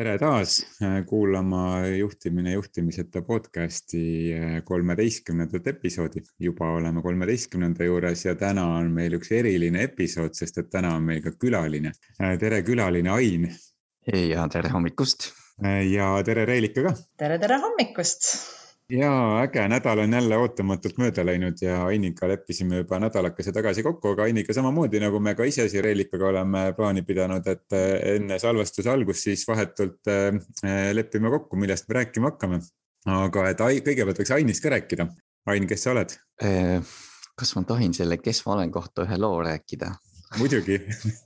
tere taas äh, kuulama juhtimine juhtimiseta podcasti äh, kolmeteistkümnendat episoodi. juba oleme kolmeteistkümnenda juures ja täna on meil üks eriline episood, sest et täna on meil ka külaline. Äh, tere, külaline Ain. ja tere hommikust. ja tere, Reelika ka. tere, tere hommikust ja äge, nädal on jälle ootamatult mööda läinud ja Ainiga leppisime juba nädalakese tagasi kokku, aga Ainiga samamoodi nagu me ka ise siin Reelikaga oleme plaani pidanud, et eh, enne salvestuse algust siis vahetult eh, lepime kokku, millest me rääkima hakkame. aga et kõigepealt võiks Ainist ka rääkida. Ain, kes sa oled? Eh, kas ma tohin selle, kes ma olen kohta ühe loo rääkida? muidugi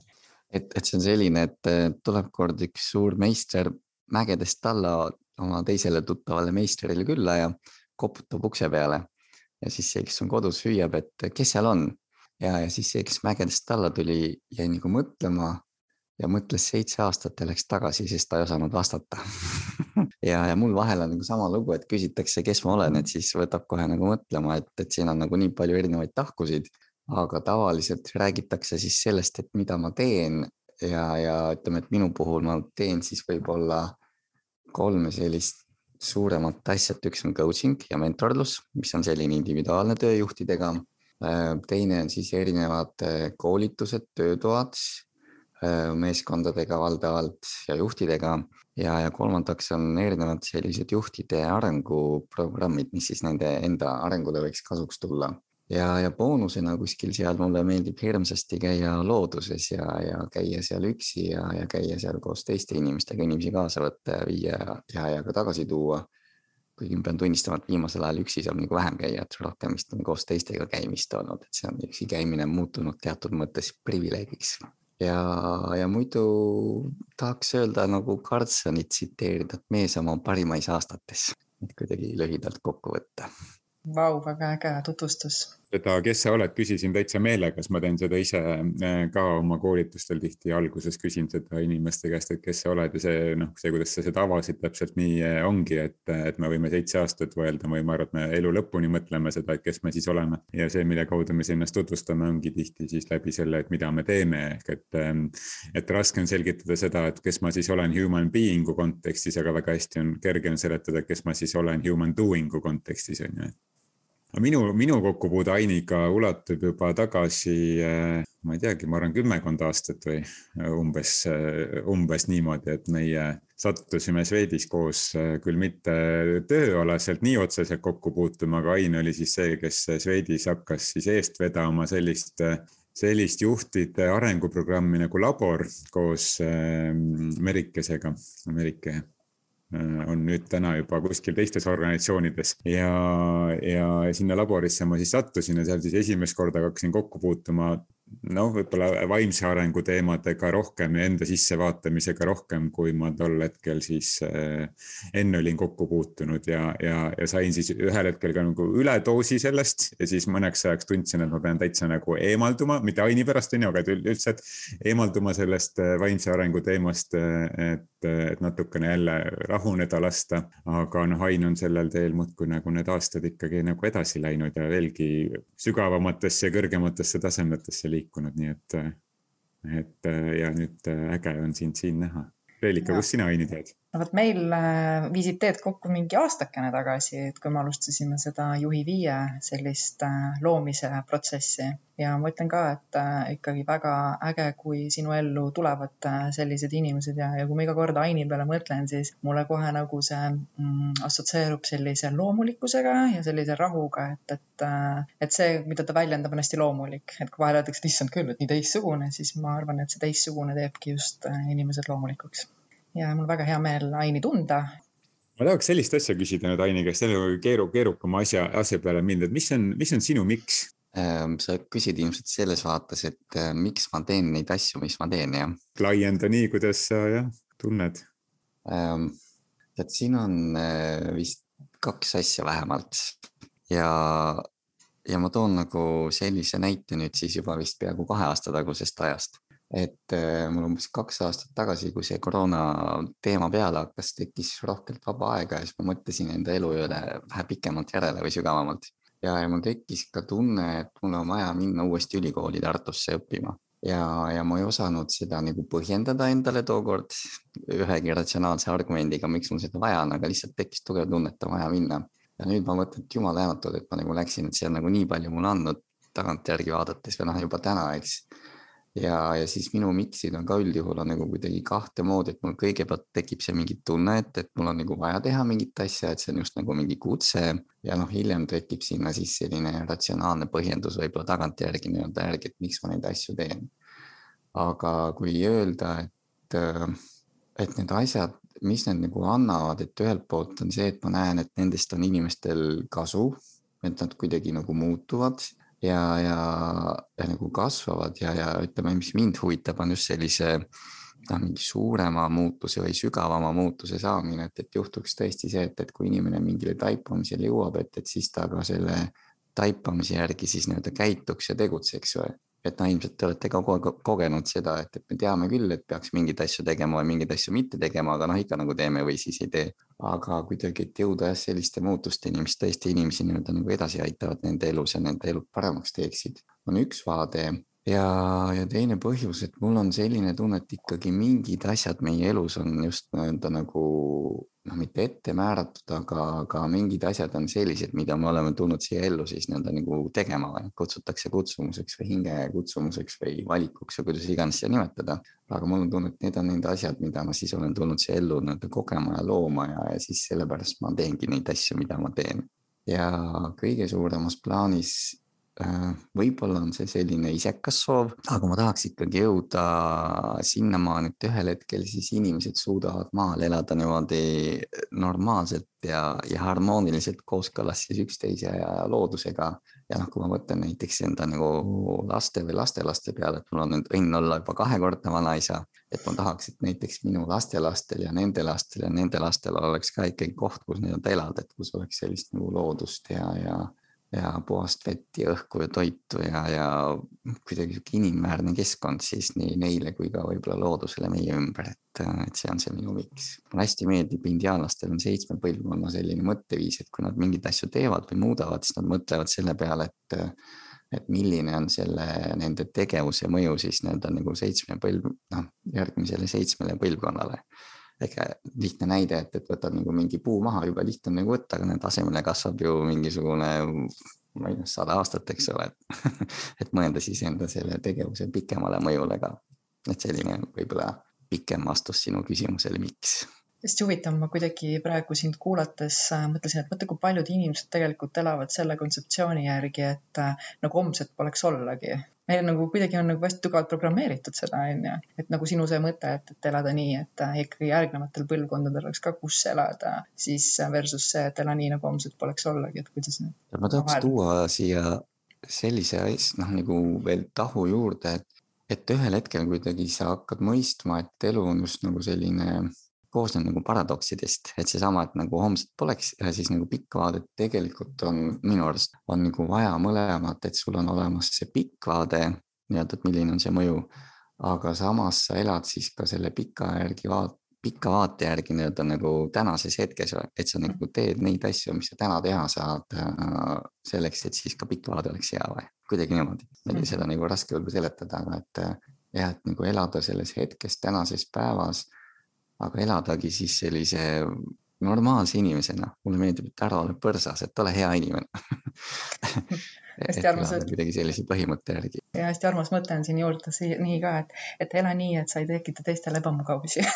et, et see on selline, et tuleb kord üks suur meister mägedest alla oma teisele tuttavale meistrile külla ja koputab ukse peale. ja siis see, kes on kodus, hüüab, et kes seal on ja, ja siis see, kes mägedest alla tuli, jäi nagu mõtlema ja mõtles seitse aastat ja läks tagasi, sest ta ei osanud vastata ja, ja mul vahel on nagu sama lugu, et küsitakse, kes ma olen, et siis võtab kohe nagu mõtlema, et, et siin on nagu nii palju erinevaid tahkusid. aga tavaliselt räägitakse siis sellest, et mida ma teen ja, ja ütleme, et minu puhul ma teen siis võib-olla kolme sellist suuremat asja, et üks on coaching ja mentorlus, mis on selline individuaalne töö juhtidega. Äh, teine on siis erinevad äh, koolitused, töötoad äh, meeskondadega valdavalt ja juhtidega. Ja, ja kolmandaks on erinevad sellised juhtide arenguprogrammid, mis siis nende enda arengule võiks kasuks tulla ja, ja boonusena kuskil seal mulle meeldib hirmsasti käia looduses ja, ja käia seal üksi ja, ja käia seal koos teiste inimestega, inimesi kaasa võtta ja viia ja, ja ka tagasi tuua. kuigi ma pean tunnistama, et viimasel ajal üksi saab nagu vähem käia, et rohkem vist on koos teistega käimist olnud, et see on üksi käimine muutunud teatud mõttes privileegiks. ja, ja muidu tahaks öelda nagu Karlssonit tsiteerida, et mees oma parimais aastates, et kuidagi lühidalt kokku võtta Vau, väga äge tutvustus seda, kes sa oled, küsisin täitsa meelega, sest ma teen seda ise äh, ka oma koolitustel tihti. Alguses küsin seda inimeste käest, et kes sa oled? Ja see noh, see, kuidas sa seda avasid, täpselt nii äh, ongi, et, et me võime seitse aastat mõelda ma arvan, et me elu lõpuni mõtleme seda, et kes me siis oleme. ja see, mille kaudu me ennast tutvustame, ongi tihti siis läbi selle, et mida me teeme, ehk et, ähm, et raske on selgitada seda, et kes ma siis olen human being'u kontekstis, aga väga hästi on, kerge on seletada, kes ma siis olen human doing'u kontekstis on ju minu, minu kokkupuude Ainiga ulatub juba tagasi, eh, ma ei teagi, ma arvan kümmekond aastat või eh, umbes, eh, umbes niimoodi, et meie sattusime Swedis koos küll mitte tööalaselt nii otseselt kokku puutuma, aga Ain oli siis see, kes Swedis hakkas siis eest vedama sellist sellist juhtide arenguprogrammi nagu Labor koos Merikesega, Merike on nüüd täna juba kuskil teistes organisatsioonides. Ja, ja sinna laborisse ma siis sattusin ja seal siis esimest korda hakkasin kokku puutuma noh, võib-olla vaimse arengu teemadega rohkem ja enda sissevaatamisega rohkem, kui ma tol hetkel siis äh, enne olin kokku puutunud ja, ja, ja sain siis ühel hetkel ka nagu üledoosi sellest ja siis mõneks ajaks tundsin, et ma pean täitsa nagu eemalduma, mitte Aini pärast on ju, aga üldse, et eemalduma sellest äh, vaimse arengu teemast, äh, et, et natukene jälle rahuneda lasta. aga noh, Ain on sellel teel muudkui nagu need aastad ikkagi nagu edasi läinud ja veelgi sügavamatesse ja kõrgematesse tasemetesse liikunud, nii et, et ja nüüd äge on sind siin näha. Reelika, kust sina Aini tead? No vot meil äh, viisid teed kokku mingi aastakene tagasi, et kui me alustasime seda Juhi viie sellist äh, loomise protsessi. Ja ma ütlen ka, et äh, ikkagi väga äge, kui sinu ellu tulevad sellised inimesed ja, ja kui ma iga kord Aini peale mõtlen, siis mulle kohe nagu see mm, assotsieerub sellise loomulikkusega ja sellise rahuga, et, et, et see, mida ta väljendab, on hästi loomulik, et kui vahel öeldakse, et issand küll, et nii teistsugune, siis ma arvan, et see teistsugune teebki just inimesed loomulikuks ja mul väga hea meel Aini tunda. ma tahaks sellist asja küsida nüüd Aini käest, selle keeru, keerukama asja, asja peale mind, et mis on, mis on sinu miks? Ehm, sa küsid ilmselt selles vaates, et äh, miks ma teen neid asju, mis ma teen, jah? laienda nii, kuidas sa jah tunned. Ähm, et siin on äh, vist kaks asja vähemalt ja, ja ma toon nagu sellise näite nüüd siis juba vist peaaegu kahe aasta tagusest ajast et äh, mul umbes kaks aastat tagasi, kui see koroona teema peale hakkas, tekkis rohkelt vaba aega ja siis ma mõtlesin enda elu üle vähe pikemalt järele või sügavamalt. ja, ja mul tekkis ka tunne, et mul on vaja minna uuesti ülikooli Tartusse õppima ja, ja ma ei osanud seda nagu põhjendada endale tookord ühegi ratsionaalse argumendiga, miks mul seda vaja on, aga lihtsalt tekkis tugev tunne, et on vaja minna. ja nüüd ma mõtlen, et jumal tänatud, et ma nagu läksin, et see on nagu nii palju mulle andnud tagantjärgi vaadates või noh, juba täna, eks ja, ja siis minu miksid on ka üldjuhul on nagu kuidagi kahte moodi, et mul kõigepealt tekib see mingi tunne, et, et mul on nagu vaja teha mingit asja, et see on just nagu mingi kutse ja noh, hiljem tekib sinna siis selline ratsionaalne põhjendus võib-olla tagantjärgi nii-öelda järgi, et miks ma neid asju teen. aga kui öelda, et, et need asjad, mis need nagu annavad, et ühelt poolt on see, et ma näen, et nendest on inimestel kasu, et nad kuidagi nagu muutuvad ja, ja, ja nagu kasvavad ja, ja ütleme, mis mind huvitab, on just sellise noh, mingi suurema muutuse või sügavama muutuse saamine, et, et juhtuks tõesti see, et, et kui inimene mingile taipamisele jõuab, et, et siis ta ka selle taipamise järgi siis nii-öelda käituks ja tegutseks või et noh, ilmselt te olete ka kogenud seda, et, et me teame küll, et peaks mingeid asju tegema või mingeid asju mitte tegema, aga noh, ikka nagu teeme või siis ei tee. Aga kuidagi, et jõuda jah selliste muutusteni, mis tõesti inimesi nii-öelda nagu edasi aitavad nende elus ja nende elu paremaks teeksid, on üks vaade. Ja, ja teine põhjus, et mul on selline tunne, et ikkagi mingid asjad meie elus on just nii-öelda nagu noh, mitte ette määratud, aga, aga mingid asjad on sellised, mida me oleme tulnud siia ellu siis nii-öelda nagu tegema või kutsutakse kutsumuseks või hinge kutsumuseks või valikuks või kuidas iganes seda nimetada. aga mul on tunne, et need on need asjad, mida ma siis olen tulnud siia ellu nii-öelda kogema ja looma ja, ja siis sellepärast ma teengi neid asju, mida ma teen. ja kõige suuremas plaanis võib-olla on see selline isekas soov, aga ma tahaks ikkagi jõuda sinnamaani, et ühel hetkel siis inimesed suudavad maal elada niimoodi normaalselt ja, ja harmooniliselt kooskõlas siis üksteise ja loodusega. ja noh, kui ma mõtlen näiteks enda nagu laste või lastelaste peale, et mul on nüüd õnn olla juba kahekordne vanaisa, et ma tahaks, et näiteks minu lastelastel ja nende lastel ja nende lastel oleks ka ikkagi koht, kus nii-öelda elada, et kus oleks sellist nagu loodust ja, ja ja puhast vett ja õhku ja toitu ja, ja kuidagi sihuke inimväärne keskkond siis nii neile kui ka võib-olla loodusele meie ümber, et, et see on see minu miks. mulle hästi meeldib, indiaanlastel on seitsme põlvkonna selline mõtteviis, et kui nad mingeid asju teevad või muudavad, siis nad mõtlevad selle peale, et et milline on selle, nende tegevuse mõju siis nii-öelda nagu seitsme põlv, noh, järgmisele seitsmele põlvkonnale äge lihtne näide, et, et võtad nagu mingi puu maha, jube lihtne on nagu võtta, aga nende asemele kasvab ju mingisugune, ma ei tea, sada aastat, eks ole, et et mõelda siis enda selle tegevuse pikemale mõjule ka. et selline võib-olla pikem vastus sinu küsimusele, miks hästi huvitav, ma kuidagi praegu sind kuulates äh, mõtlesin, et mõtle, kui paljud inimesed tegelikult elavad selle kontseptsiooni järgi, et äh, nagu homset poleks ollagi. meil nagu kuidagi on nagu hästi tugevalt programmeeritud seda, on ju, et nagu sinu see mõte, et, et elada nii, et äh, ikkagi järgnevatel põlvkondadel oleks ka, kus elada, siis versus see, et ela nii, nagu homset poleks ollagi, et kuidas need. ma tahaks tuua siia sellise asja, noh nagu veel tahu juurde, et, et ühel hetkel kuidagi sa hakkad mõistma, et elu on just nagu selline koosneb nagu paradoksidest, et seesama, et nagu homset poleks ja siis nagu pikk vaade tegelikult on minu arust on nagu vaja mõlemat, et sul on olemas see pikk vaade nii-öelda, et milline on see mõju. aga samas sa elad siis ka selle pika järgi vaat-, pika vaate järgi nii-öelda nagu tänases hetkes, et sa nagu teed neid asju, mis sa täna teha saad äh, selleks, et siis ka pikk vaade oleks hea või kuidagi niimoodi. seda nagu raske võib-olla seletada, aga et jah, et nagu elada selles hetkes, tänases päevas aga eladagi siis sellise normaalse inimesena, mulle meeldib, et ära ole põrsas, et ole hea inimene hästi armas. kuidagi sellise põhimõtte järgi. ja hästi armas mõte on siin juurde nii ka, et, et ela nii, et sa ei tekita teistele ebamugavusi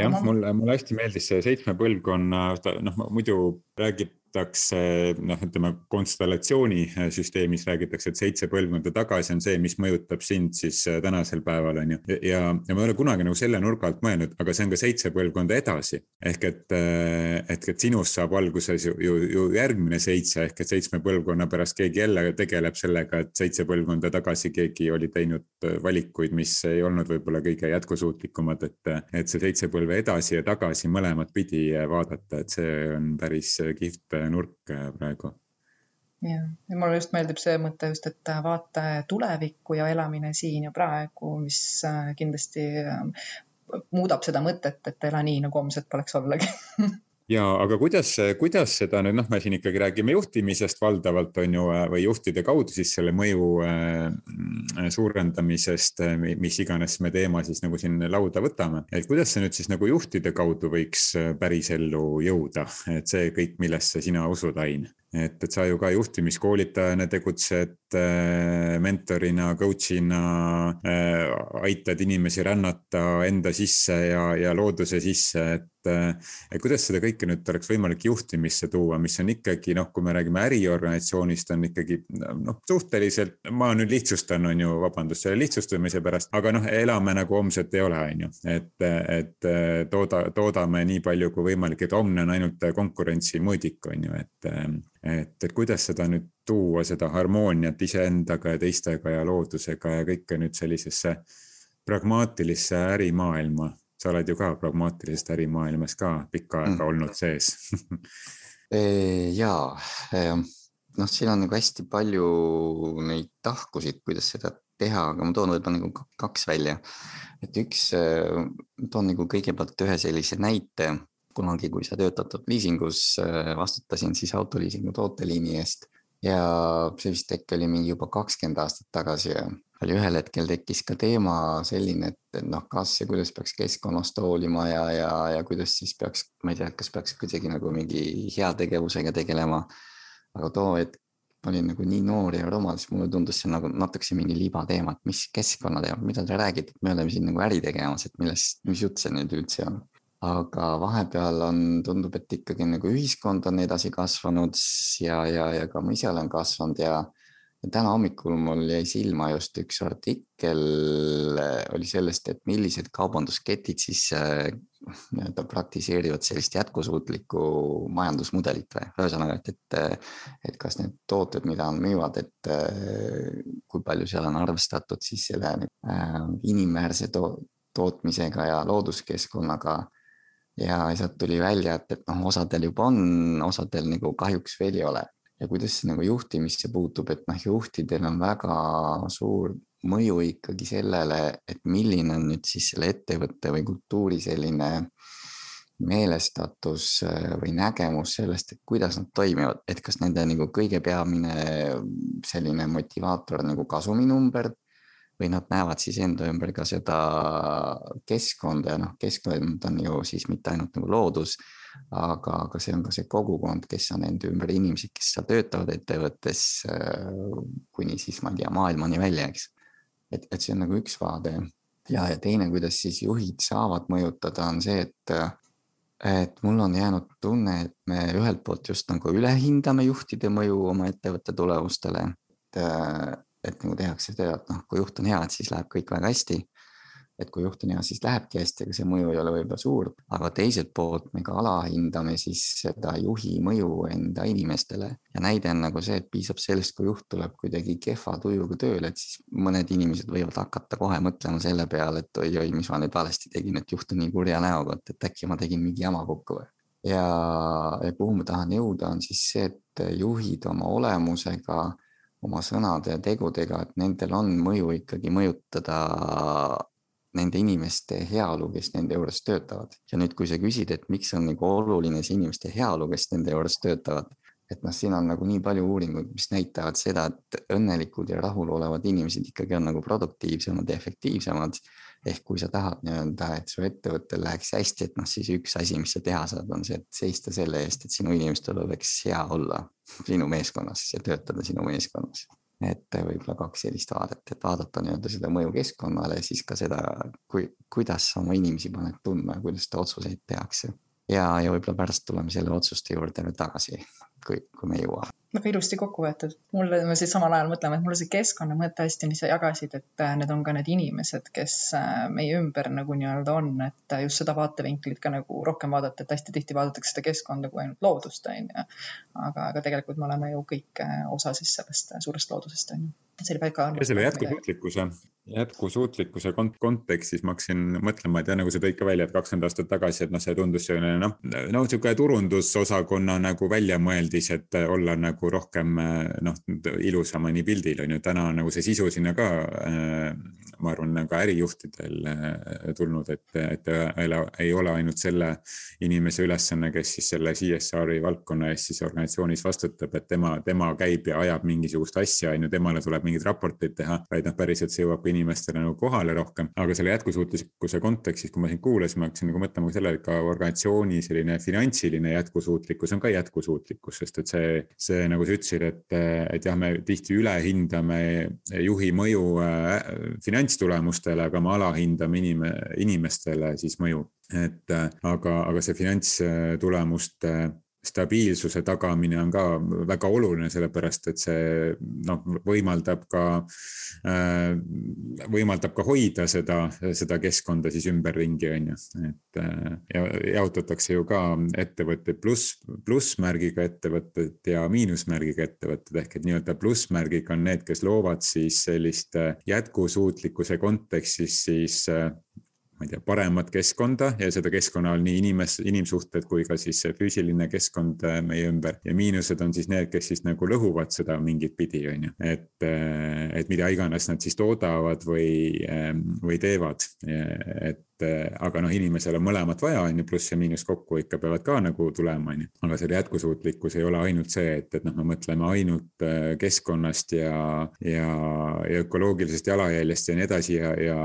jah ma..., mulle, mulle hästi meeldis see seitsme põlvkonna, noh muidu räägitakse, noh, ütleme konstellatsioonisüsteemis räägitakse, et seitse põlvkonda tagasi on see, mis mõjutab sind siis äh, tänasel päeval on ju. ja, ja ma ei ole kunagi nagu selle nurga alt mõelnud, aga see on ka seitse põlvkonda edasi. ehk et, äh, et, et sinust saab alguses ju, ju, ju järgmine seitse ehk et seitsme põlvkonna pärast keegi jälle tegeleb sellega, et seitse põlvkonda tagasi keegi oli teinud äh, valikuid, mis ei olnud võib-olla kõige jätkusuutlikumad, et, et see seitse põlve edasi ja tagasi mõlemat pidi vaadata, et see on päris kihvt nurk äh, praegu. jah, ja mulle just meeldib see mõte just, et vaata tulevikku ja elamine siin ja praegu, mis äh, kindlasti äh, muudab seda mõtet, et ela nii, nagu homset poleks ollagi ja aga kuidas, kuidas seda nüüd noh, me siin ikkagi räägime juhtimisest valdavalt on ju või juhtide kaudu siis selle mõju äh, suurendamisest, mis iganes me teema siis nagu siin lauda võtame. et kuidas see nüüd siis nagu juhtide kaudu võiks pärisellu jõuda, et see kõik, millesse sina usud, Ain? Et, et sa ju ka juhtimiskoolitajana tegutsed äh, mentorina, coach'ina äh,, aitad inimesi rännata enda sisse ja, ja looduse sisse, et et kuidas seda kõike nüüd oleks võimalik juhtimisse tuua, mis on ikkagi noh, kui me räägime äriorganisatsioonist, on ikkagi noh, suhteliselt, ma nüüd lihtsustan, on ju, vabandust selle lihtsustamise pärast, aga noh, elame nagu homset ei ole, on ju, et, et tooda, toodame nii palju kui võimalik, et homne on ainult konkurentsi mõõdik, on ju, et et, et kuidas seda nüüd tuua, seda harmooniat iseendaga ja teistega ja loodusega ja kõike nüüd sellisesse pragmaatilisse ärimaailma. sa oled ju ka pragmaatilisest ärimaailmas ka pikka aega mm. olnud sees ja, noh, siin on nagu hästi palju neid tahkusid, kuidas seda teha, aga ma toon võib-olla nagu kaks välja. et üks, toon nagu kõigepealt ühe sellise näite kunagi, kui sa töötad liisingus, äh, vastutasin siis autoliisingu tooteliini eest ja see vist äkki oli mingi juba kakskümmend aastat tagasi ja oli ühel hetkel tekkis ka teema selline, et noh, kas ja kuidas peaks keskkonnast hoolima ja, ja, ja kuidas siis peaks, ma ei tea, kas peaks kuidagi nagu mingi heategevusega tegelema. aga too hetk ma olin nagu nii noor ja rumal, siis mulle tundus see nagu natukese mingi libateema, et mis keskkonnateema, mida te räägite, me oleme siin nagu äri tegemas, et millest, mis jutt see nüüd üldse on aga vahepeal on, tundub, et ikkagi nagu ühiskond on edasi kasvanud ja, ja, ja ka ma ise olen kasvanud ja, ja täna hommikul mul jäi silma just üks artikkel oli sellest, et millised kaubandusketid siis äh, nii-öelda praktiseerivad sellist jätkusuutlikku majandusmudelit või? Ühesõnaga, et, et, et kas need tooted, mida nad müüvad, et kui palju seal on arvestatud siis selle äh, inimväärse to tootmisega ja looduskeskkonnaga ja sealt tuli välja, et, et noh, osadel juba on, osadel nagu kahjuks veel ei ole. ja kuidas see nagu juhtimisse puutub, et noh, juhtidel on väga suur mõju ikkagi sellele, et milline on nüüd siis selle ettevõtte või kultuuri selline meelestatus äh, või nägemus sellest, et kuidas nad toimivad, et kas nende nagu kõige peamine selline motivaator nagu kasuminumber või nad näevad siis enda ümber ka seda keskkonda ja noh, keskkond on ju siis mitte ainult nagu loodus, aga, aga see on ka see kogukond, kes on enda ümber inimesed, kes seal töötavad ettevõttes kuni siis ma ei tea, maailmani välja, eks. et, et see on nagu üks vaade ja, ja teine, kuidas siis juhid saavad mõjutada, on see, et et mul on jäänud tunne, et me ühelt poolt just nagu ülehindame juhtide mõju oma ettevõtte tulemustele. et et nagu tehakse seda, et noh, kui juht on hea, et siis läheb kõik väga hästi. et kui juht on hea, siis lähebki hästi, aga see mõju ei ole võib-olla suur, aga teiselt poolt me ka alahindame siis seda juhi mõju enda inimestele. Ja näide on nagu see, et piisab sellest, kui juht tuleb kuidagi kehva tujuga tööle, et siis mõned inimesed võivad hakata kohe mõtlema selle peale, et oi-oi, mis ma nüüd valesti tegin, et juht on nii kurja näoga, et, et äkki ma tegin mingi jama kokku või? Ja, ja kuhu ma tahan jõuda, on siis see, et juhid oma olemusega oma sõnade ja tegudega, et nendel on mõju ikkagi mõjutada nende inimeste heaolu, kes nende juures töötavad. ja nüüd, kui sa küsid, et miks on nagu oluline see inimeste heaolu, kes nende juures töötavad, et noh, siin on nagu nii palju uuringuid, mis näitavad seda, et õnnelikud ja rahulolevad inimesed ikkagi on nagu produktiivsemad ja efektiivsemad ehk kui sa tahad nii-öelda, et su ettevõttel läheks hästi, et noh, siis üks asi, mis sa teha saad, on see, et seista selle eest, et sinu inimestel oleks hea olla sinu meeskonnas ja töötada sinu meeskonnas. et võib-olla kaks sellist vaadet, et vaadata nii-öelda seda mõju keskkonnale, siis ka seda, kui, kuidas sa oma inimesi paned tundma ja kuidas seda otsuseid tehakse. ja, ja võib-olla pärast tuleme selle otsuste juurde veel tagasi, kui, kui me jõuame väga ilusti kokku võetud. mulle, ma siis samal ajal mõtlen, et mulle see keskkonnamõte hästi, mis sa jagasid, et äh, need on ka need inimesed, kes äh, meie ümber nagu nii-öelda on, et äh, just seda vaatevinklit ka nagu rohkem vaadata, et hästi tihti vaadatakse seda keskkonda kui ainult loodust, on ju. aga, aga tegelikult me oleme ju kõik osa siis sellest suurest loodusest, on ju. See oli väga. ja selle jätkusuutlikkuse, jätkusuutlikkuse kont kontekstis ma hakkasin mõtlema, et jah, nagu sa tõid ka välja, et kakskümmend aastat tagasi, et noh, see tundus selline noh, no niisugune turundusosakonna nagu väljamõeldis, et olla nagu rohkem noh, ilusamani pildil on ju, täna nagu see sisu sinna ka äh, ma arvan, ka ärijuhtidel tulnud, et, et ei ole ainult selle inimese ülesanne, kes siis selle CSR-i valdkonna eest siis organisatsioonis vastutab, et tema, tema käib ja ajab mingisugust asja, on ju, temale tuleb mingeid raporteid teha, vaid noh, päriselt see jõuab ka inimestele nagu kohale rohkem. aga selle jätkusuutlikkuse kontekstis, kui ma sind kuulasin, ma hakkasin nagu mõtlema ka sellele, et ka organisatsiooni selline finantsiline jätkusuutlikkus on ka jätkusuutlikkus, sest et see, see nagu sa ütlesid, et, et jah, me tihti ülehindame juhi mõju äh, finantstulemustele, aga me alahindame inim-, inimestele siis mõju. et aga, aga see finantstulemuste stabiilsuse tagamine on ka väga oluline, sellepärast et see noh, võimaldab ka, äh, võimaldab ka hoida seda, seda keskkonda siis ümberringi, on ju. et äh, ja jaotatakse ju ka ettevõtteid pluss, plussmärgiga ettevõtted ja miinusmärgiga ettevõtted ehk et nii-öelda plussmärgiga on need, kes loovad siis sellist jätkusuutlikkuse kontekstis siis ma ei tea, paremat keskkonda ja seda keskkonna all nii inimes, inimsuhted kui ka siis füüsiline keskkond äh, meie ümber. ja miinused on siis need, kes siis nagu lõhuvad seda mingit pidi, on ju, et, äh, et mida iganes nad siis toodavad või, ähm, või teevad. et et aga noh, inimesel on mõlemat vaja, on ju, pluss ja miinus kokku ikka peavad ka nagu tulema, on ju. aga selle jätkusuutlikkus ei ole ainult see, et, et noh, me mõtleme ainult äh, keskkonnast ja, ja, ja ökoloogilisest jalajäljest ja nii edasi ja, ja,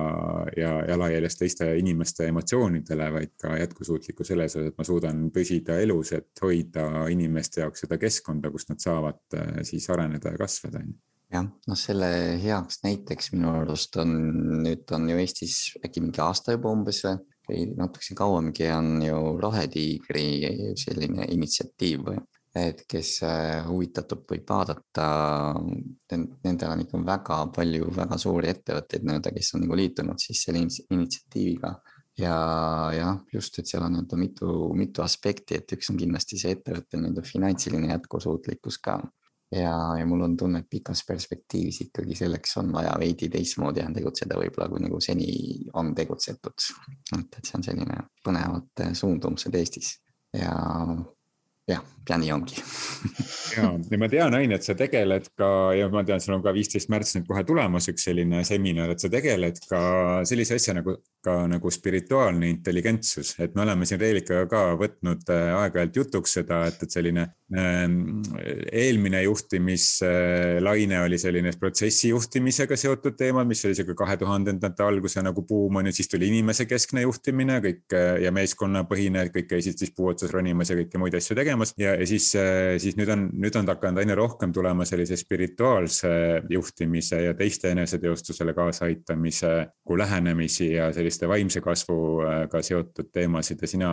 ja jalajäljest teiste inimeste emotsioonidele, vaid ka jätkusuutlikkus selles osas, et ma suudan püsida elus, et hoida inimeste jaoks seda keskkonda, kus nad saavad äh, siis areneda ja kasvada, on ju. Jah, noh, selle heaks näiteks minu arust on, nüüd on ju Eestis äkki mingi aasta juba umbes või, või natukese kauemgi on ju Rohetiigri selline initsiatiiv või, et kes äh, huvitatud võib vaadata, nendel on ikka väga palju väga suuri ettevõtteid nii-öelda, kes on nagu liitunud siis selle initsiatiiviga. Ja jah, just, et seal on nii-öelda mitu, mitu aspekti, et üks on kindlasti see ettevõtte nii-öelda finantsiline jätkusuutlikkus ka. Ja, ja mul on tunne, et pikas perspektiivis ikkagi selleks on vaja veidi teistmoodi tegutseda, võib-olla kui nagu seni on tegutsetud. et, et see on selline põnevad suundumused Eestis. Ja jah, ja nii ongi. Ja, ja ma tean, Ain, et sa tegeled ka ja ma tean, sul on ka viisteist märts nüüd kohe tulemas üks selline seminar, et sa tegeled ka sellise asja nagu ka nagu spirituaalne intelligentsus, et me oleme siin Reelikaga ka võtnud äh, aeg-ajalt jutuks seda, et, et selline ähm, eelmine juhtimislaine oli selline protsessi juhtimisega seotud teema, mis oli sihuke kahe tuhandendate alguse nagu buum on ju, siis tuli inimesekeskne juhtimine kõik äh, ja meeskonnapõhine, kõik käisid siis puu otsas ronimas ja kõiki muid asju tegemas. Ja, ja siis, äh, siis nüüd on, nüüd on hakanud aina rohkem tulema sellise spirituaalse juhtimise ja teiste eneseteostusele kaasaaitamise kui lähenemisi ja sellist selliste vaimse kasvuga seotud teemasid ja sina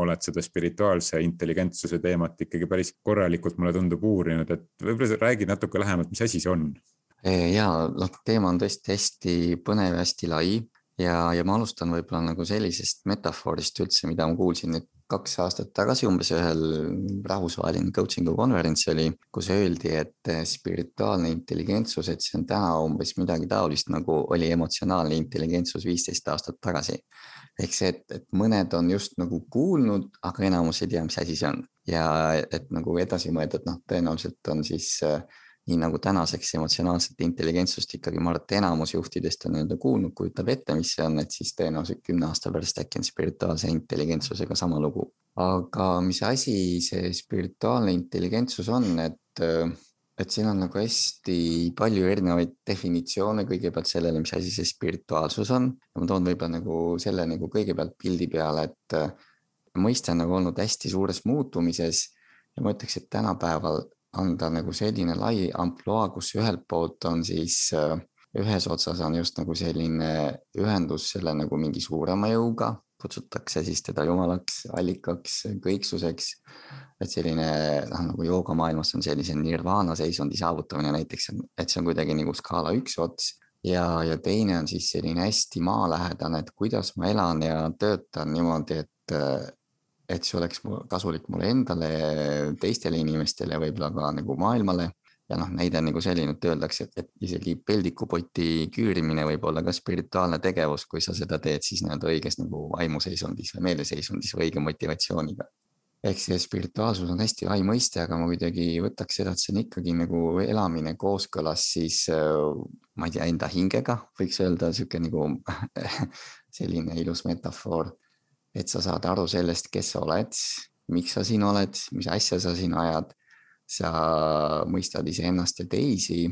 oled seda spirituaalse intelligentsuse teemat ikkagi päris korralikult, mulle tundub, uurinud, et võib-olla sa räägid natuke lähemalt, mis asi see on? ja noh, teema on tõesti hästi põnev hästi lai ja, ja ma alustan võib-olla nagu sellisest metafoorist üldse, mida ma kuulsin nüüd kaks aastat tagasi umbes ühel rahvusvaheline coaching'u konverents oli, kus öeldi, et spirituaalne intelligentsus, et see on täna umbes midagi taolist, nagu oli emotsionaalne intelligentsus viisteist aastat tagasi. ehk see, et, et mõned on just nagu kuulnud, aga enamus ei tea, mis asi see on ja et nagu edasi mõelda, et noh, tõenäoliselt on siis äh, nii nagu tänaseks emotsionaalset intelligentsust ikkagi ma arvan, et enamus juhtidest on nii-öelda kuulnud, kujutab ette, mis see on, et siis tõenäoliselt kümne aasta pärast äkki on spirituaalse intelligentsusega sama lugu. aga mis asi see spirituaalne intelligentsus on, et, et siin on nagu hästi palju erinevaid definitsioone kõigepealt sellele, mis asi see spirituaalsus on. ma toon võib-olla nagu selle nagu kõigepealt pildi peale, et mõiste on nagu olnud hästi suures muutumises ja ma ütleks, et tänapäeval on ta nagu selline lai ampluaa, kus ühelt poolt on siis äh, ühes otsas on just nagu selline ühendus selle nagu mingi suurema jõuga, kutsutakse siis teda jumalaks, allikaks, kõiksuseks. et selline noh, nagu joogamaailmas on sellise nirvana seisundi saavutamine näiteks, et see on kuidagi nagu skaala üks ots ja, ja teine on siis selline hästi maalähedane, et kuidas ma elan ja töötan niimoodi, et äh, et see oleks kasulik mulle endale, teistele inimestele, võib-olla ka nagu maailmale. ja noh, näide on nagu selline, et öeldakse, et, et isegi peldikupoti küürimine võib olla ka spirituaalne tegevus, kui sa seda teed siis nii-öelda õiges nagu vaimuseisundis või meeleseisundis või õige motivatsiooniga. ehk see spirituaalsus on hästi lai mõiste, aga ma kuidagi võtaks seda, et see on ikkagi nagu elamine kooskõlas siis ma ei tea, enda hingega, võiks öelda sihuke nagu selline ilus metafoor. Et sa saad aru sellest, kes sa oled, miks sa siin oled, mis asja sa siin ajad. sa mõistad iseennast ja teisi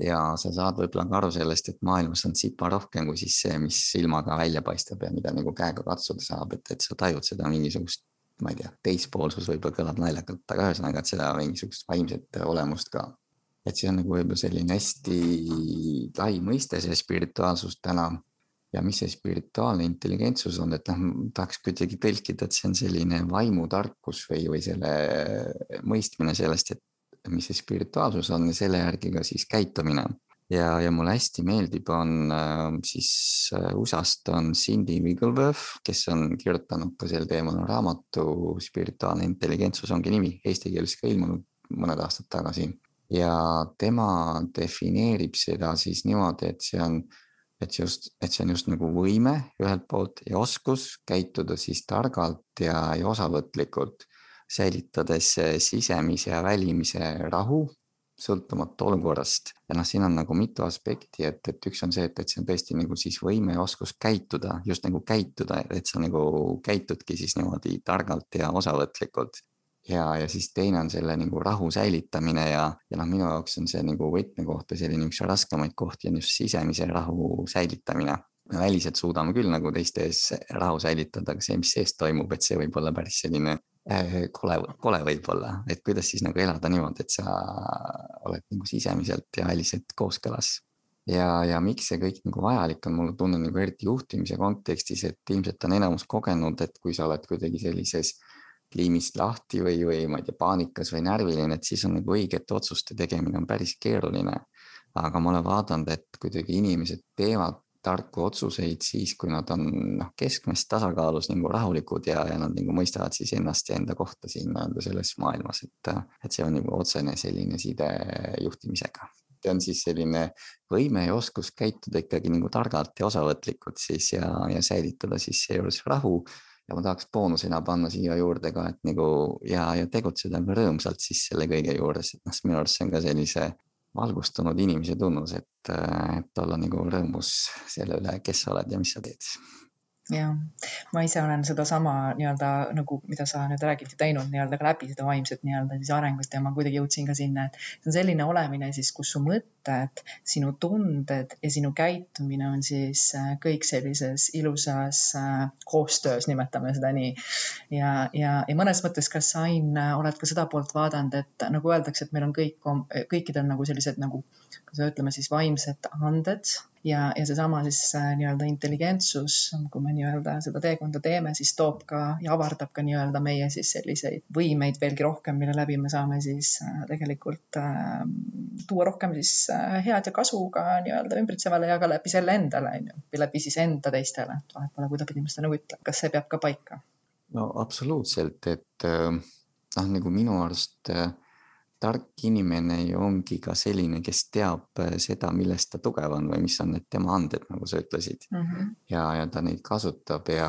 ja sa saad võib-olla ka aru sellest, et maailmas on tsipa rohkem kui siis see, mis silmaga välja paistab ja mida nagu käega katsuda saab, et, et sa tajud seda mingisugust ma ei tea, teispoolsus võib-olla kõlab naljakalt, aga ühesõnaga, et seda mingisugust vaimset olemust ka. et see on nagu võib-olla selline hästi lai mõiste, see spirituaalsus täna. Ja mis see spirituaalne intelligentsus on, et noh, tahaks kuidagi tõlkida, et see on selline vaimutarkus või, või selle mõistmine sellest, et mis see spirituaalsus on ja selle järgi ka siis käitumine ja, ja mulle hästi meeldib, on äh, siis äh, USA-st on Cindy Wiggleworth, kes on kirjutanud ka sel teemal raamatu Spirituaalne intelligentsus ongi nimi, eesti keeles ka ilmunud mõned aastad tagasi. ja tema defineerib seda siis niimoodi, et see on, et just, et see on just nagu võime ühelt poolt ja oskus käituda siis targalt ja, ja osavõtlikult säilitades sisemise ja välimise rahu sõltumata olukorrast. ja noh, siin on nagu mitu aspekti, et, et üks on see, et, et see on tõesti nagu siis võime ja oskus käituda, just nagu käituda, et sa nagu käitudki siis niimoodi targalt ja osavõtlikult. Ja, ja siis teine on selle nagu rahu säilitamine ja, ja noh, minu jaoks on see nagu võtmekoht või selline üks raskemaid kohti on just sisemise rahu säilitamine. Väliselt suudame küll nagu teiste ees rahu säilitada, aga see, mis sees toimub, et see võib olla päris selline Äh, kole, kole võib-olla, et kuidas siis nagu elada niimoodi, et sa oled nagu sisemiselt ja väliselt kooskõlas. ja, ja miks see kõik nagu vajalik on, mulle tunnen nagu eriti juhtimise kontekstis, et ilmselt on enamus kogenud, et kui sa oled kuidagi sellises liimist lahti või, või ma ei tea, paanikas või närviline, et siis on nagu õigete otsuste tegemine on päris keeruline. aga ma olen vaadanud, et kuidagi inimesed teevad tarku otsuseid siis, kui nad on noh, keskmes tasakaalus nagu rahulikud ja, ja nad nagu mõistavad siis ennast ja enda kohta siin nii-öelda selles maailmas, et, et see on nagu otsene selline side juhtimisega. see on siis selline võime ja oskus käituda ikkagi nagu targalt ja osavõtlikult siis ja, ja säilitada siis seejuures rahu ja ma tahaks boonusena panna siia juurde ka, et nagu ja, ja tegutseda ka rõõmsalt siis selle kõige juures, et noh, minu arust see on ka sellise valgustunud inimese tunnus, et, et olla nagu rõõmus selle üle, kes sa oled ja mis sa teed jah, ma ise olen sedasama nii-öelda nagu, mida sa nüüd räägid teinud nii-öelda ka läbi seda vaimset nii-öelda siis arengut ja ma kuidagi jõudsin ka sinna, et see on selline olemine siis, kus su mõtted, sinu tunded ja sinu käitumine on siis äh, kõik sellises ilusas äh, koostöös, nimetame seda nii. ja, ja, ja mõnes mõttes, kas sa, Ain, oled ka seda poolt vaadanud, et nagu öeldakse, et meil on kõik, kõikidel nagu sellised nagu, kuidas ütleme siis vaimsed anded ja, ja seesama siis äh, nii-öelda intelligentsus, kui me nii-öelda seda teekonda teeme, siis toob ka ja avardab ka nii-öelda meie siis selliseid võimeid veelgi rohkem, mille läbi me saame siis äh, tegelikult äh, tuua rohkem siis äh, head ja kasu ka nii-öelda ümbritsevale ja ka läbi selle endale, on ju, või läbi siis enda teistele, vahet pole, kuidapidi me seda nagu ütleme, kas see peab ka paika? no absoluutselt, et noh, nagu minu arust äh, tark inimene ju ongi ka selline, kes teab äh, seda, milles ta tugev on või mis on need tema anded, nagu sa ütlesid mm. -hmm. ja, ja ta neid kasutab ja,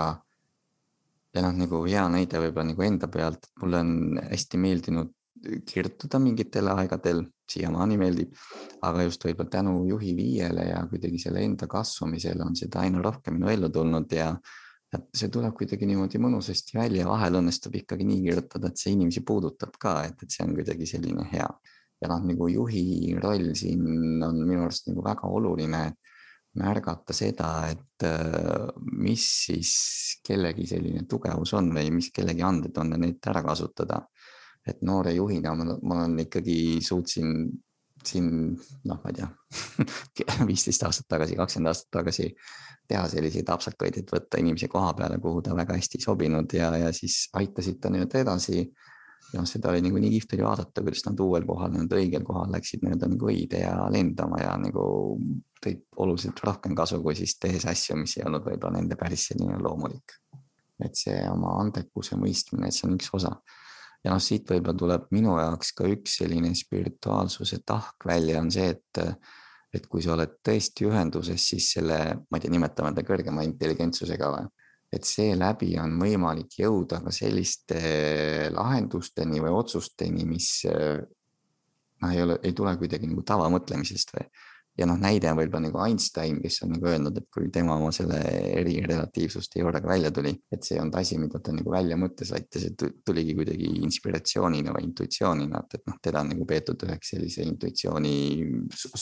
ja noh, nagu hea näide võib-olla nagu enda pealt, mulle on hästi meeldinud kirjutada mingitel aegadel, siiamaani meeldib, aga just võib-olla tänu juhi viiele ja kuidagi selle enda kasvamisele on seda aina rohkem minu ellu tulnud ja et see tuleb kuidagi niimoodi mõnusasti välja, vahel õnnestub ikkagi nii kirjutada, et see inimesi puudutab ka, et, et see on kuidagi selline hea. ja noh, nagu juhi roll siin on minu arust nagu väga oluline märgata seda, et äh, mis siis kellegi selline tugevus on või mis kellegi anded on ja neid ära kasutada. et noore juhina ma, ma olen ikkagi suutsin siin noh, ma ei tea viisteist aastat tagasi, kakskümmend aastat tagasi teha selliseid apsakaid, et võtta inimesi koha peale, kuhu ta väga hästi ei sobinud ja, ja siis aitasid ta nii-öelda edasi. ja noh, seda oli nagu nii kihvt oli vaadata, kuidas nad uuel kohal, nii-öelda õigel kohal läksid nii-öelda nagu õide ja lendama ja nagu tõid oluliselt rohkem kasu, kui siis tehes asju, mis ei olnud võib-olla nende päris selline loomulik. et see oma andekuse mõistmine, et see on üks osa ja noh, siit võib-olla tuleb minu jaoks ka üks selline spirituaalsuse tahk välja, on see, et et kui sa oled tõesti ühenduses, siis selle, ma ei tea, nimetame ta kõrgema intelligentsusega või, et seeläbi on võimalik jõuda ka selliste lahendusteni või otsusteni, mis noh, ei ole, ei tule kuidagi nagu tavamõtlemisest või ja noh, näide on võib-olla nagu Einstein, kes on nagu öelnud, et kui tema oma selle erirelatiivsusteooriaga välja tuli, et see ei olnud asi, mida ta nagu välja mõttes, vaid see tuligi kuidagi inspiratsioonina või intuitsioonina, et, et noh, teda on nagu peetud üheks sellise intuitsiooni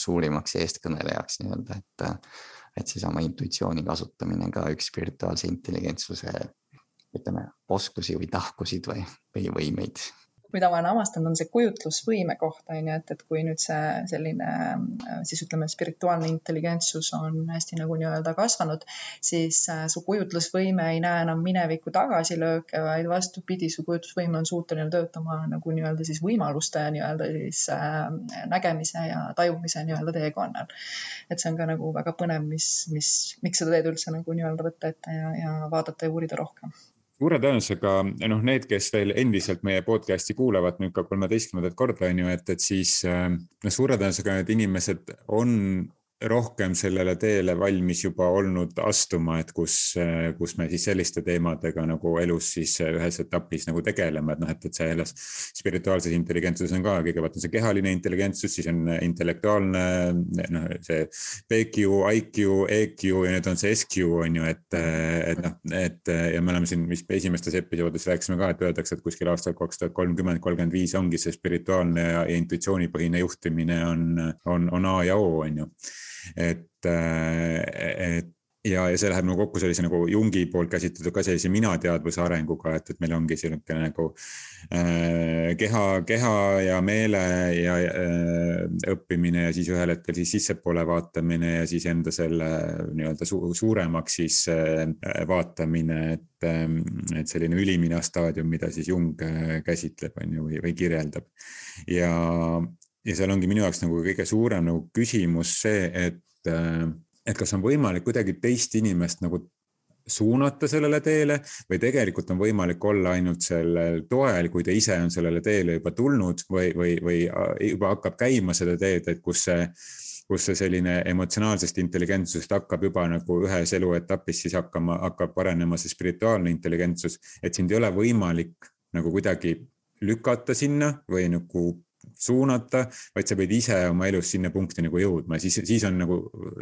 suurimaks eestkõnelejaks nii-öelda, et. et seesama intuitsiooni kasutamine ka üks spirituaalse intelligentsuse ütleme oskusi või tahkusid või, või võimeid mida ma olen avastanud, on see kujutlusvõime koht, on ju, et, et kui nüüd see selline siis ütleme, spirituaalne intelligentsus on hästi nagu nii-öelda kasvanud, siis äh, su kujutlusvõime ei näe enam mineviku tagasilööke, vaid vastupidi, su kujutlusvõime on suuteline töötama nagu nii-öelda siis võimaluste nii-öelda siis äh, nägemise ja tajumise nii-öelda teekonnal. et see on ka nagu väga põnev, mis, mis, miks seda teed üldse nagu nii-öelda võtta ette ja, ja vaadata ja uurida rohkem suure tõenäosusega noh, need, kes veel endiselt meie podcast'i kuulavad nüüd ka kolmeteistkümnendat korda on ju, et, et siis noh, suure tõenäosusega need inimesed on rohkem sellele teele valmis juba olnud astuma, et kus, kus me siis selliste teemadega nagu elus siis ühes etapis nagu tegeleme, et noh, et, et selles spirituaalses intelligentsuses on ka kõigepealt on see kehaline intelligentsus, siis on intellektuaalne noh, see PQ, IQ, EQ ja nüüd on see SQ on ju, et, et noh, et ja me oleme siin vist esimestes episoodides rääkisime ka, et öeldakse, et kuskil aastal kaks tuhat kolmkümmend, kolmkümmend viis ongi see spirituaalne ja, ja intuitsioonipõhine juhtimine on, on, on A ja O on ju et, äh, et ja, ja see läheb nagu kokku sellise nagu Jungi poolt käsitletud ka sellise minateadvuse arenguga, et, et meil ongi niisugune nagu äh, keha, keha ja meele ja äh, õppimine ja siis ühel hetkel siis sissepoole vaatamine ja siis enda selle nii-öelda su suuremaks siis äh, vaatamine, et äh,, et selline ülimina staadium, mida siis Jung äh, käsitleb, on ju, või, või kirjeldab. ja, ja seal ongi minu jaoks nagu kõige suurem nagu küsimus see, et, äh, et kas on võimalik kuidagi teist inimest nagu suunata sellele teele või tegelikult on võimalik olla ainult sellel toel, kui ta ise on sellele teele juba tulnud või, või, või äh, juba hakkab käima seda teed, et kus see, kus see selline emotsionaalsest intelligentsusest hakkab juba nagu ühes eluetapis siis hakkama, hakkab arenema see spirituaalne intelligentsus, et sind ei ole võimalik nagu kuidagi lükata sinna või nagu suunata, vaid sa pead ise oma elus sinna punkti nagu jõudma, siis, siis on nagu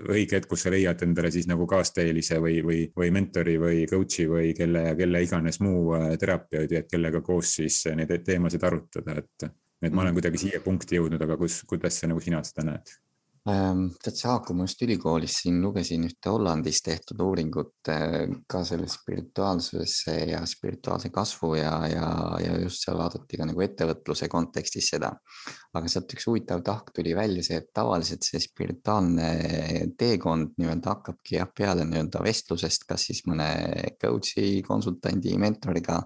õige hetk, kus sa leiad endale siis nagu kaasteelise või, või, või mentori või coach'i või kelle, kelle iganes muu äh, terapeudi, et kellega koos siis neid teemasid arutada, et, et ma olen kuidagi siia punkti jõudnud, aga kus, kuidas sa nagu sina seda näed? Ehm, tead, see haakub ma just ülikoolis siin lugesin ühte Hollandis tehtud uuringut eh, ka selle spirituaalsusesse ja spirituaalse kasvu ja, ja, ja just seal vaadati ka nagu ettevõtluse kontekstis seda. aga sealt üks huvitav tahk tuli välja see, et tavaliselt see spirituaalne teekond nii-öelda hakkabki jah, peale nii-öelda vestlusest, kas siis mõne coach'i, konsultandi, mentoriga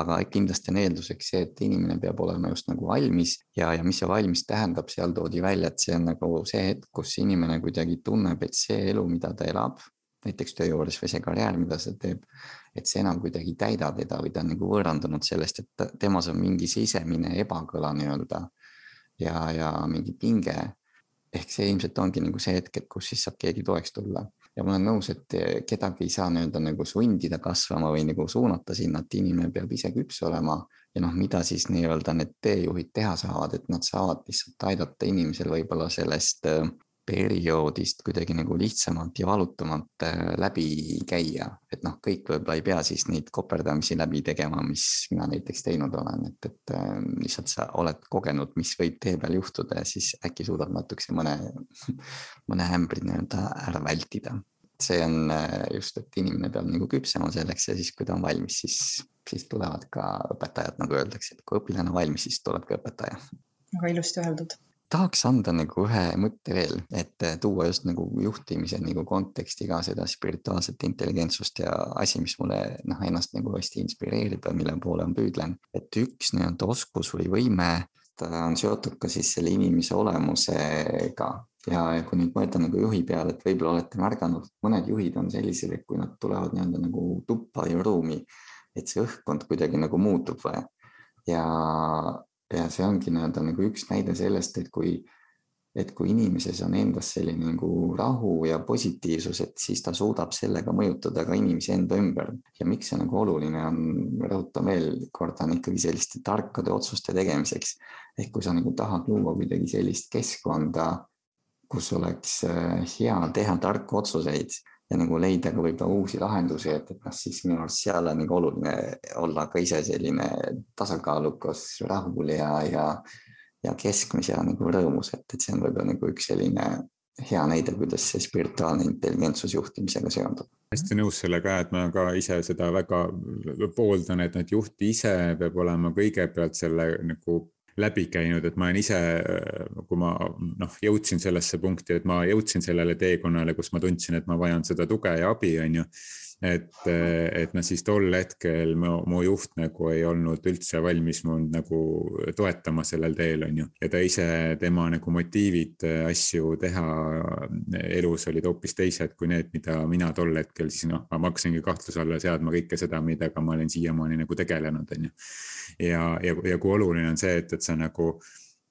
aga kindlasti on eelduseks see, et inimene peab olema just nagu valmis ja, ja mis see valmis tähendab, seal toodi välja, et see on nagu see hetk, kus inimene kuidagi tunneb, et see elu, mida ta elab, näiteks töö juures või see karjäär, mida ta teeb, et see enam kuidagi ei täida teda või ta on nagu võõrandunud sellest, et temas on mingi sisemine ebakõla nii-öelda ja, ja mingi pinge. ehk see ilmselt ongi nagu see hetk, et kus siis saab keegi toeks tulla ja ma olen nõus, et kedagi ei saa nii-öelda nagu sundida kasvama või nagu suunata sinna, et inimene peab ise küps olema. ja noh, mida siis nii-öelda need teejuhid teha saavad, et nad saavad lihtsalt aidata inimesel võib-olla sellest perioodist kuidagi nagu lihtsamalt ja valutumalt äh, läbi käia, et noh, kõik võib-olla ei pea siis neid koperdamisi läbi tegema, mis mina näiteks teinud olen, et, et äh, lihtsalt sa oled kogenud, mis võib tee peal juhtuda ja siis äkki suudad natukese mõne, mõne ämbri nii-öelda ära vältida. see on äh, just, et inimene peab nagu küpsema selleks ja siis, kui ta on valmis, siis, siis tulevad ka õpetajad, nagu öeldakse, et kui õpilane on valmis, siis tuleb ka õpetaja. väga ilusti öeldud tahaks anda nagu ühe mõtte veel, et tuua just nagu juhtimise nagu konteksti ka seda spirituaalset intelligentsust ja asi, mis mulle noh, ennast nagu hästi inspireerib ja mille poole ma püüdlen. et üks nii-öelda oskus või võime, ta on seotud ka siis selle inimese olemusega ja kui nüüd mõelda nagu juhi peale, et võib-olla olete märganud, mõned juhid on sellised, et kui nad tulevad nii-öelda nagu tuppa või ruumi, et see õhkkond kuidagi nagu muutub või ja ja see ongi nii-öelda nagu üks näide sellest, et kui et kui inimeses on endas selline nagu rahu ja positiivsus, et siis ta suudab sellega mõjutada ka inimesi enda ümber ja miks see nagu oluline on, rõhutan veel kord, on ikkagi selliste tarkade otsuste tegemiseks. ehk kui sa nagu tahad luua kuidagi sellist keskkonda, kus oleks äh, hea teha tarku otsuseid ja nagu leida ka võib-olla uusi lahendusi, et, et noh, siis minu arust seal on nagu oluline olla ka ise selline tasakaalukas, rahul ja, ja ja keskmis ja nagu rõõmus, et, et see on võib-olla nagu üks selline hea näide, kuidas see spirituaalne intelligentsus juhtimisega seondub. hästi nõus sellega, et ma ka ise seda väga pooldan, et, et juht ise peab olema kõigepealt selle nagu läbi käinud, et ma olen ise, kui ma noh, jõudsin sellesse punkti, et ma jõudsin sellele teekonnale, kus ma tundsin, et ma vajan seda tuge ja abi, on ju et, et noh, siis tol hetkel mu, mu juht nagu ei olnud üldse valmis mind nagu toetama sellel teel, on ju. ja ta ise, tema nagu motiivid asju teha elus olid hoopis teised kui need, mida mina tol hetkel siis noh, ma hakkasingi kahtluse alla seadma kõike seda, millega ma olen siiamaani nagu tegelenud, on ju. ja, ja, ja kui oluline on see, et, et sa nagu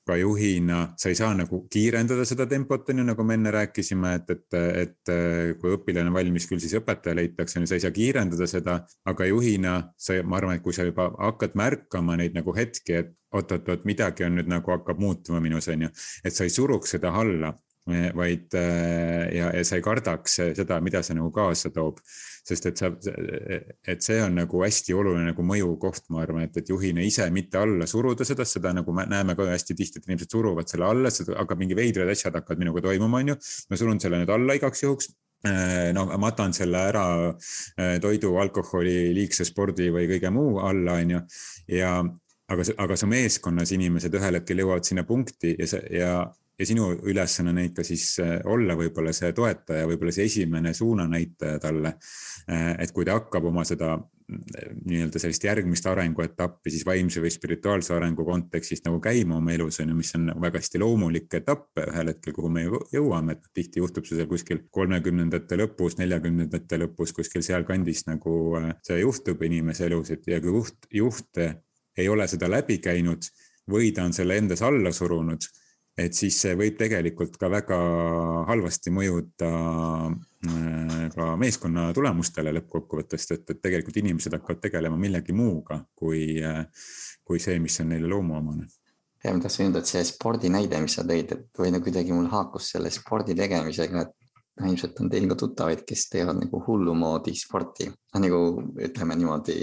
ka juhina sa ei saa nagu kiirendada seda tempot, on ju, nagu me enne rääkisime, et, et, et kui õpilane on valmis, küll siis õpetaja leitakse, on ju, sa ei saa kiirendada seda, aga juhina sa, ma arvan, et kui sa juba hakkad märkama neid nagu hetki, et oot-oot-oot, midagi on nüüd nagu hakkab muutuma minus, on ju, et sa ei suruks seda alla vaid ja, ja sa ei kardaks seda, mida see nagu kaasa toob. Sest et sa, et see on nagu hästi oluline nagu mõjukoht, ma arvan, et, et juhina ise mitte alla suruda seda, seda nagu me näeme ka hästi tihti, et inimesed suruvad selle alla, hakkab mingi veidrad asjad hakkavad minuga toimuma, on ju. ma surun selle nüüd alla igaks juhuks no matan selle ära toidu, alkoholi, liigse spordi või kõige muu alla, on ju. ja aga, aga su meeskonnas inimesed ühel hetkel jõuavad sinna punkti ja see ja ja sinu ülesanne on ikka siis äh, olla võib-olla see toetaja, võib-olla see esimene suunanäitaja talle. Äh, et kui ta hakkab oma seda mm, nii-öelda sellist järgmist arenguetappi siis vaimse või spirituaalse arengu kontekstis nagu käima oma elus on ju, mis on väga hästi loomulik etapp ühel hetkel, kuhu me jõuame, et tihti juhtub see seal kuskil kolmekümnendate lõpus, neljakümnendate lõpus, kuskil sealkandis nagu äh, see juhtub inimese elus, et ja kui juht, juht ei ole seda läbi käinud või ta on selle endas alla surunud et siis see võib tegelikult ka väga halvasti mõjuda äh, ka meeskonna tulemustele lõppkokkuvõttes, et, et tegelikult inimesed hakkavad tegelema millegi muuga kui, äh, kui see, mis on neile loomuomane. ja ma tahtsin öelda, et see spordi näide, mis sa tõid, et või no kuidagi mul haakus selle spordi tegemisega, et ilmselt on teil ka tuttavaid, kes teevad nagu hullumoodi sporti. nagu ütleme niimoodi,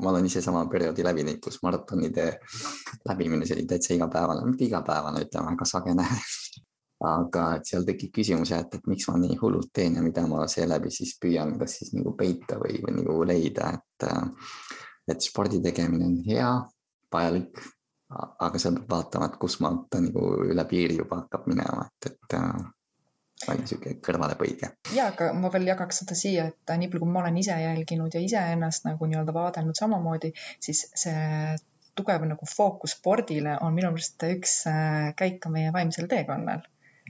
ma olen ise sama perioodi läbinud, kus maratonide läbimine, see oli täitsa igapäevane, mitte igapäevane, ütleme, aga sage nähe aga et seal tekib küsimus jah, et, et miks ma nii hullult teen ja mida ma seeläbi siis püüan, kas siis nagu peita või, või nagu leida, et, et spordi tegemine on hea, vajalik, aga sa pead vaatama, et kus maalt ta nagu üle piiri juba hakkab minema, et, et oli niisugune kõrvalepõige. ja, aga ma veel jagaks seda siia, et nii palju, kui ma olen ise jälginud ja iseennast nagu nii-öelda vaadelnud samamoodi, siis see tugev nagu fookus spordile on minu meelest üks äh, käik ka meie vaimsel teekonnal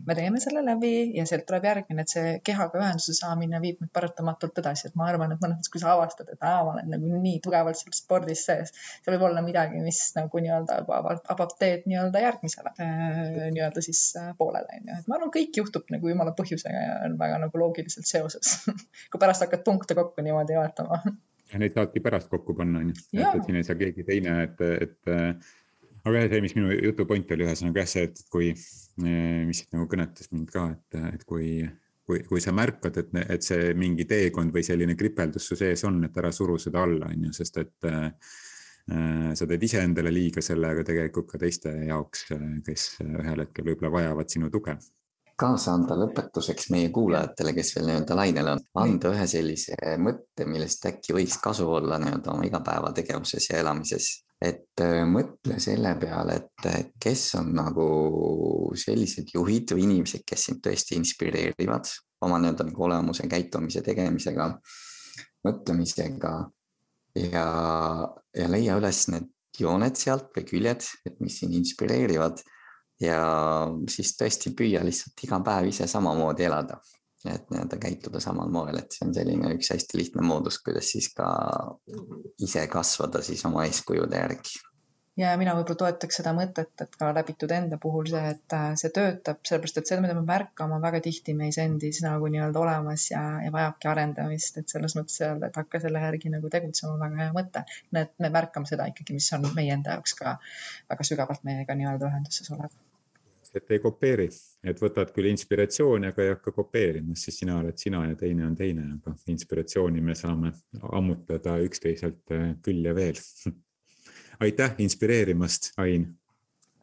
me teeme selle läbi ja sealt tuleb järgmine, et see kehaga ühenduse saamine viib meid paratamatult edasi, et ma arvan, et mõnes mõttes, kui sa avastad, et aa, ma olen nagu nii tugevalt seal spordis sees, see võib olla midagi, mis nagu nii-öelda avab, avab teed nii-öelda järgmisele äh, nii-öelda siis äh, poolele onju, et ma arvan, kõik juhtub nagu jumala põhjusega ja on väga nagu loogiliselt seoses kui pärast hakkad punkte kokku niimoodi vaatama. ja neid saabki pärast kokku panna onju, et, et siin ei saa keegi teine, et, et aga see, mis minu jutu point oli ühesõnaga jah see, et kui Eh, mis nagu kõnetas mind ka, et, et kui, kui, kui sa märkad, et, et see mingi teekond või selline kripeldus su sees on, et ära suru seda alla, on ju, sest et äh, sa teed iseendale liiga sellega tegelikult ka teiste jaoks, kes ühel hetkel võib-olla vajavad sinu tuge. Kaasa anda lõpetuseks meie kuulajatele, kes veel nii-öelda lainel on, anda ühe sellise mõtte, millest äkki võiks kasu olla nii-öelda oma igapäevategevuses ja elamises et äh, mõtle selle peale, et kes on nagu sellised juhid või inimesed, kes sind tõesti inspireerivad oma nii-öelda nagu olemuse, käitumise, tegemisega, mõtlemisega. Ja, ja leia üles need jooned sealt või küljed, et mis sind inspireerivad. Ja siis tõesti püüa lihtsalt iga päev ise samamoodi elada et nii-öelda käituda samal moel, et see on selline üks hästi lihtne moodus, kuidas siis ka ise kasvada siis oma eeskujude järgi. ja mina võib-olla toetaks seda mõtet, et ka läbitud enda puhul see, et äh, see töötab, sellepärast et seda, mida me märkame, on väga tihti meis endis nagu nii-öelda olemas ja, ja vajabki arendamist, et selles mõttes öelda, et hakka selle järgi nagu tegutsema, väga hea mõte. et me märkame seda ikkagi, mis on meie enda jaoks ka väga sügavalt meiega nii-öelda ühenduses olev et ei kopeeri, et võtad küll inspiratsiooni, aga ei hakka kopeerima, siis sina oled sina ja teine on teine, aga inspiratsiooni me saame ammutada üksteiselt äh, küll ja veel aitäh inspireerimast, Ain.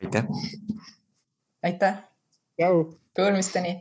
aitäh. aitäh. tšau. Kuulmisteni